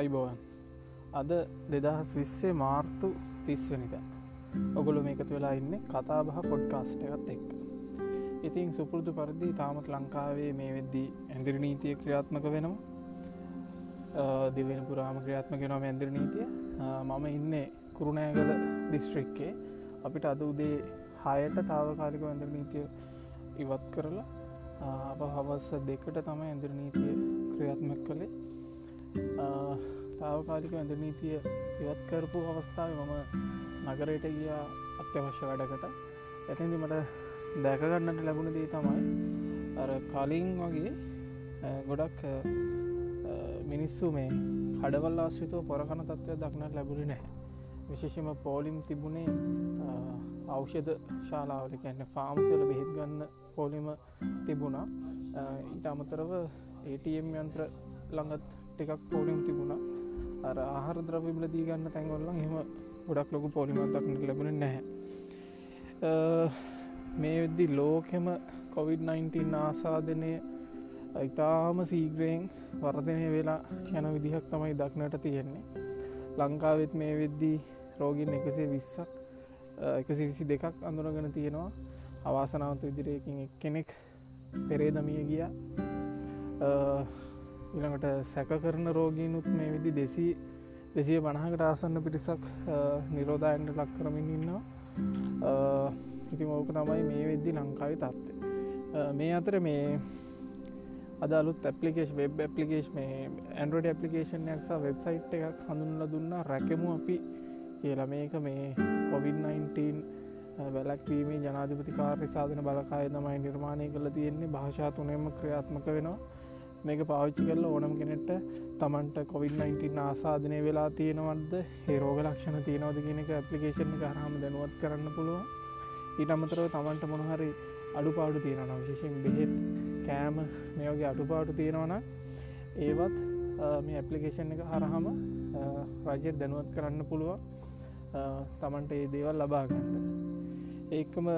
අයිබෝවන් අද දෙදහස් විස්සේ මාර්තු තිස්වනික ඔගොලු මේකතු වෙලා ඉන්න කතා බහ පොඩ්කාස්ට එකත් එක් ඉතින් සුපුරුදු පරිදි තාමත් ලංකාවේ මේ වෙද්දී ඇඳරි නීතිය ක්‍රියාත්මක වෙනවා. දෙවෙන පුරාම ක්‍රියාත්මක නවා ඇන්දර නීතිය. මම ඉන්න කුරුණෑගල දිස්ත්‍රික්කේ අපිට අද උදේ හයට තාවකාලික ඇඳර නීතිය ඉවත් කරලා අප හවස්ස දෙකට තම ඇඳර නීතිය ක්‍රියාත්මක කළේ. තාවකාලික ඇඳ නීතිය ඉවත් කරපු අවස්ථාව මම නගරයට ගියා අත්‍යවශ්‍ය වැඩකට ඇතිදි මට දැකගන්නට ලැබුණ දී තමයි අර කලින් වගේ ගොඩක් මිනිස්සු මේ කඩවල් ආශ්‍රිතව පොරකණ තත්වය දක්නට ලැබුණි නැහැ විශේෂම පෝලිම් තිබුණේ අවෂධ ශාලාවට කැන්න ෆාම්සල බෙහෙත් ගන්න පෝලිම තිබුණා ඊට අමතරව ATM යන්ත්‍ර ළඟත් ටිකක් පෝලිම් තිබුණා. අර ආහර ද්‍රවිබල දී ගන්න තැන්වල්ලන් හෙම ගොඩක් ලොකු පොලිමත්තක්නට ලැබෙන නැහැ. මේ වෙද්දි ලෝකෙම කොවිD-19 ආසාධනය ඉතාම සීග්‍රයෙන් වර්ධනය වෙලා යන විදිහක් තමයි දක්නට තියෙන්නේ. ලංකාවෙත් මේ වෙද්දී රෝගින් එකසේ විස්සක් එකසි විසි දෙකක් අඳුරගෙන තියෙනවා. අවාසනාවත විදිරයකින් එක් කෙනෙක් පෙරේ දමිය ගිය. ඉළඟට සැක කරන රෝගීනුත් මේ විදි දෙසී දෙසිය පණහකට ආසන්න පිරිසක් නිරෝධයන්ට ලක් කරමින් ඉන්නවා. ඉතින් ඕක තමයි මේ වෙද්දි ලංකාවි තත්ත්ය මේ අතර මේ අදලුත් ඇපලිකේෂ් වෙබ් ඇපලිකේෂ් මේ ඇන්ඩරෝඩ ඇපලිකේෂන්යක් සහ වෙබ්සයිට් එකක් හඳුන්ල දුන්න රැකමු අපි කියලා. මේක මේ කොවිD-19 වැලක්වීමේ ජනාධිපති කාර්ය සාධන බලකාය තමයි නිර්මාණය කළ තියෙන්නේ. භාෂා තුනෙම ක්‍රියාත්මක වෙනවා. මේක පාවිච්චි කරල ඕනම් කෙනෙට තමන්ට කොවිD-19 ආසාධනය වෙලා තියෙනවන්ද හේරෝග ලක්ෂණ තියෙනවද කියනක ඇපලිකේෂන් එක හරහම දැනුවත් කරන්න පුළුවන්. ඊට අමතරව තමන්ට මොනහරි අඩුපාඩු තියෙනන විශේෂෙන් බෙහෙත් කෑම මේෝගේ අඩුපාඩු තියෙනවන ඒවත් මේ ඇපලිකේෂන් එක හරහම රජෙත් දැනුවත් කරන්න පුළුවන්. තමන්ට ඒ දේවල් ලබාගන්න ඒකම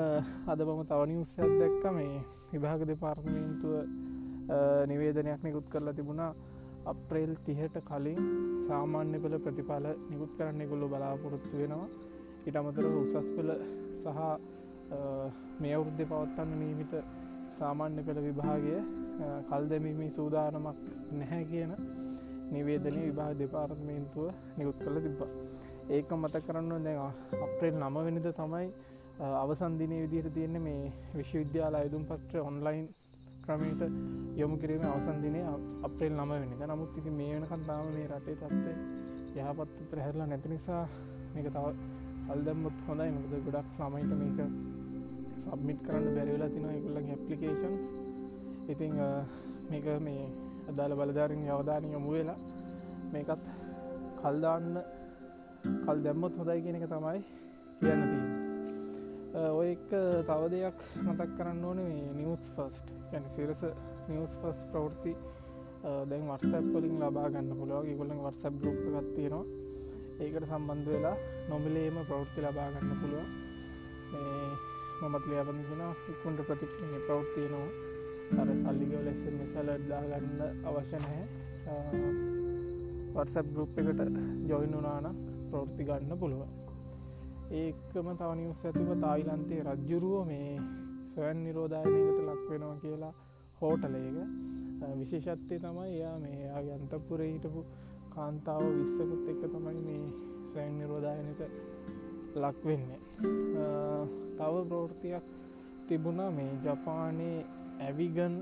අද බම තවනි උත්සයක් දැක්ක. මේ විභාග දෙපාර්තමේන්තුව නිවේදනයක් නිකුත් කරලා තිබුණා. අප්‍රේල් තිහට කලින් සාමාන්‍ය පෙළ ප්‍රතිඵල නිකුත් කරන්න ගොල්ලො බලාපොරොත්තු වෙනවා. ඉට අමතර උසස් පෙළ සහ මේ අවුද්ධ පවත්තන්න නීමිත සාමාන්‍ය පෙළ විභාගය කල් දැමීමේ සූදානමක් නැහැ කියන නිවේදනය විභාග දෙපාර්තමේන්තුව නිකුත් කළ තිබ්බා. ඒක මත කරන්න දැ අප්‍රේල් නම වෙනිද තමයි අවසන්දිනය විදිහට තියෙන්නේ මේ විශ්වවිද්‍යාල අයදුම් පත්‍ර ඔන්ලයින් ක්‍රමයට යොමු කිරීම අවසන්දිනය අප්‍රේල් නම වෙනික නමුත් ඉති මේ වෙනකන් තාම මේ රටේ තත්වේ යහපත්තතර හැරලා නැති නිසා මේක තව අල්දම්මුත් හොඳයි. මකද ගොඩක් ළමයිට මේක සබ්මිට් කරන්න බැරිවෙලා තින ඉගුල්ලගේ ඇපලිකේෂන් ඉතිං මේක මේ අදාළ බලධාරින් යවධානය යොමු වෙලා මේකත් කල්දාන්න කල් දැම්මොත් හොදයි කියන එක තමයි කියන්න තිය ඔය එක තව දෙයක් මතක් කරන්න ඕන මේ නිවස් ෆස්ට් ගැන සිරස නිවස් ෆස් ප්‍රවෘති දැන් වර්සප් පොලින් ලබා ගන්න පුළුව ගොල්ලන් වර්සප් ගරුප් ගත්තියෙනවා ඒකට සම්බන්ධ වෙලා නොමිලේම ප්‍රවෘත්ති ලබා ගන්න පුළුව මමත් ලියපඳගෙන ඉක්කුන්ට ප්‍රති ප්‍රවෘත්තියනවා අර සල්ලිගව ලෙස මෙසල දාගන්න අවශ්‍ය නැහැ. වර්සප් ගරුප් එකට ජොයින් වනානම් ප්‍රවෘත්ති ගන්න පුළුව ඒකම තවනිවස් ඇතිව තායිලන්තේ රජ්ජුරුව මේ සොයන් නිරෝධායනයකට ලක්වෙනවා කියලා හෝටලේක විශේෂත්වය තමයි එයා මේ අන්තපුර හිටපු කාන්තාව විස්සකුත් එක තමයි මේ සොයන් නිරෝධායනක ලක්වෙන්නේ තව ප්‍රෘතියක් තිබුණා මේ ජපානයේ ඇවිගන්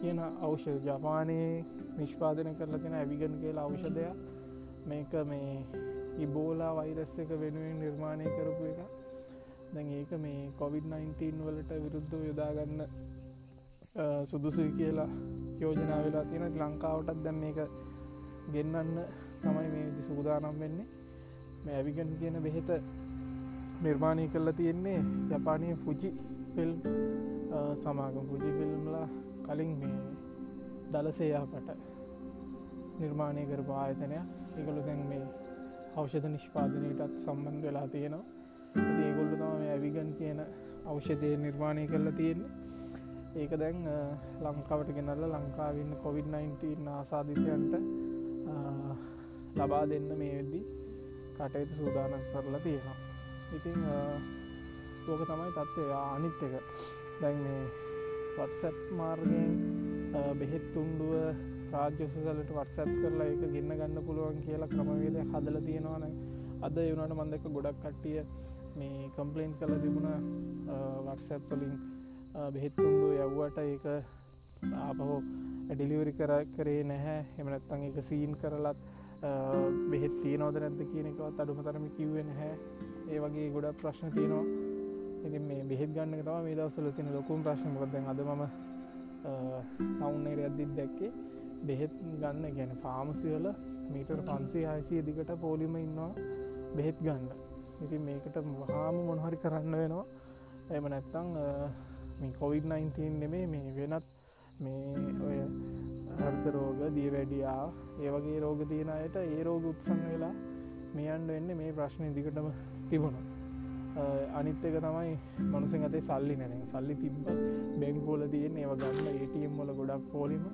කියන අවෂ ජපානයේ නිෂ්පාදන කරලා තියෙන ඇවිගන් කියලා අවෂධයක් මේක මේ ඉබෝලා වෛරස් එක වෙනුවෙන් නිර්මාණය කරපු එක. දැන් ඒක මේ කොවිD-19 වලට විරුද්ධ යොදාගන්න සුදුසුයි කියලා යෝජනා වෙලා තියෙන ලංකාවටත් දැන් මේක ගෙන්න්න තමයි මේ සූදානම් වෙන්නේ. මේ ඇවිගන් කියන බෙහෙත නිර්මාණය කරලා තියෙන්නේ ජපානය ෆුජි ෆිල්ම් සමාගම්. පුජි ෆිල්ම්ලා කලින් මේ දලසේයාපට නිර්මාණය කරපු ආයතනයක්. එකළු දැන් මේ අවෂධ නිෂ්පාදනයටත් සම්බන්ධ වෙලා තියෙනවා. ඒගොල්ලු තම ඇවිගන් කියන අවෂධය නිර්මාණය කරලා තියෙන්නේ. ඒක දැන් ලංකාවට ගෙනල්ල ලංකාවන්න කොවිD-19 ආසාධිතයන්ට ලබා දෙන්න මේ වෙද්දි කටයුතු සූදානක් කරලා තියෙනවා. ඉතිං ඕක තමයි තත්ත්වය. අනිත් එක. දැන් මේ වත්සැප් මාර්ගයෙන් බෙහෙත් තුන්ඩුව රාජ්‍යසලට වත්සැප් කරලා එක ගන්න ගන්න පුළුවන් කියලා ක්‍රමවේද හදල තියෙනවාන අද එවනට මන්දක ගොඩක් කට්ටිය මේ කම්පලේන්් කල තිබුණ වත්සැප්පලින් බෙහෙත් තුන්ඩුව යව්වට ඒක ආපහෝ ඩිලිවරි කර කරේ නැහැ. එමනත්තන් එක සීන් කරලත් බෙහෙත් තියනෝද නැද්ද කියනකවත් අඩුම තරම කිව්වෙන හැ ඒ වගේ ගොඩක් ප්‍රශ්න තියෙනවා. ඉති මේ බෙහෙත් ගන්න තම මේ දවසල තින ලොකුම් ප්‍රශ්නමකද අද මම නවුන්නේර අද්දිත් දැක්කේ. බෙහෙත් ගන්න ගැන පාමසිවල මීටර් පන්සේ හයිසිය දිකට පෝලිම ඉන්නවා බෙහෙත් ගන්න. ඉති මේකට වහාම මොනහරි කරන්න වෙනවා. එම නැත්තං මේ කොවිD-19 නෙමේ මේ වෙනත් මේ ඔය හර්ත රෝග දී වැඩියා ඒවගේ රෝග තියෙන අයට ඒ රෝග උත්සන්න වෙලා මේයන්ට වෙන්න මේ ප්‍රශ්නය දිකටම තිබුණ. අනිත් එක තමයි මනුසෙන් අතේ සල්ලි නැන සල්ලි තිබ්බ බැංකෝල තියෙන් ඒව ගන්න ඒටම් මොල ගොඩක් පෝලිම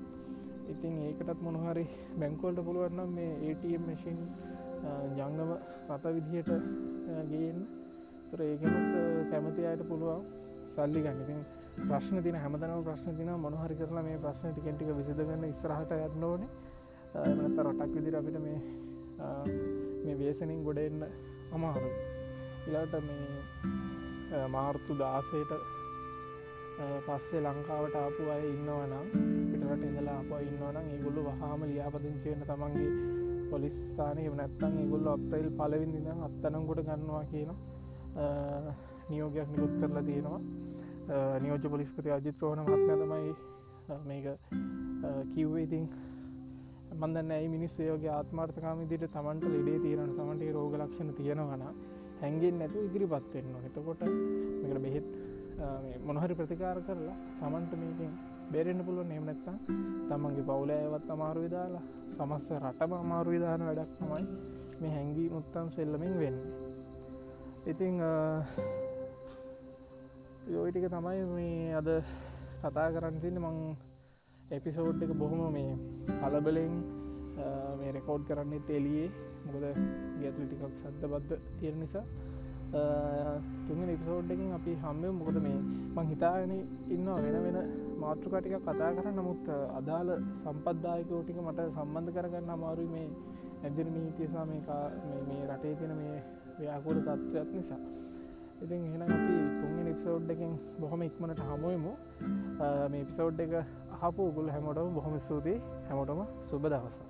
ඉතින් ඒකටත් මොනහරි බැංකෝල්ට පුළුවන්නම් මේ ඒටම් මශන් ජංගම රත විදිහට ගේන්න. තර ඒකනුත් කැමති අයට පුළුවන්. සල්ලි ගන්නතින් ප්‍රශ්න තින හැමතනම ප්‍රශ්න තින මොනහරි කරලා මේ ප්‍රශ්න ටිකෙන්ටික විසිදගන්න ඉස්රහට යන්නඕන එමනත රටක් විදිර අපිට මේ මේ වේසනින් ගොඩ එන්න අමාරු ඉලාට මේ මාර්තු දාසයට පස්සේ ලංකාවට ආපු අය ඉන්නවනම් පිටට ඉඳලා අප ඉන්නවනම් ඒගොල්ලු වහාම ලියාපදිංචයන්න තමන්ගේ පොලිස්ථානය නැත්තන් ඒගොල්ල අප්‍රයිල් පලවින් දිනම් අත්තනංගොට ගන්නවා කියන නියෝගයක් නිකුත් කරලා තියෙනවා. නියෝජ පොලිස්පති අජිත් රෝහණ මත්ම තමයි මේක කිව්වේ. ඉතින් මන්දන්න ඇයි මිනිස් යෝගේ ආත්මාර්ථකාම දිට තමන්ට ලෙඩේ තියෙන තමන්ට රෝග ලක්ෂණ තියෙනවන හැන්ගෙන් නැතු ඉදිරිපත් වෙන්න එතකොට මේකට බෙහෙත් මොනහරි ප්‍රතිකාර කරලා තමන්ට මේකින් බේරෙන්න්න පුළුව නෙමනැත්තා තමන්ගේ පවුල ඇවත් අමාරු විදාලා සමස්ස රටම අමාරු විධාන වැඩක් තමයි මේ හැංගී මුත්තම් සෙල්ලමින් වෙන්න. ඉතිං යෝයිටික තමයි මේ අද කතා කරන්න තින්න මං එපිසෝඩ් එක බොහොම මේ කලබලෙන් මේ රෙකෝඩ් කරන්නේ තෙලියේ මොකද ගැතුල ටිකක් සද්ධ බද්ධ තියෙන නිසා. තුන් එපිසෝඩ්ඩකින් අපි හම්ම මොකද මේ මං හිතාගෙන ඉන්න වෙන වෙන මාතෘකටික කතා කර නමුත් අදාළ සම්පද්දායකෝටික මට සම්බන්ධ කරගන්න අමාරු මේ ඇදිර නීතියසා මේ රටේ තින මේ ව්‍යාකූල තත්ත්වයක් නිසා. ඉතින් එහෙන අපි තුන්ගෙන එපිසෝඩ් එකෙන් බොහොම ඉක්මනට හමුවමු. මේ පිසෝඩ් එක අහපු උගුල් හැමෝටම බොහොම ස්තුතියි. හැමෝටම සුබ දවසා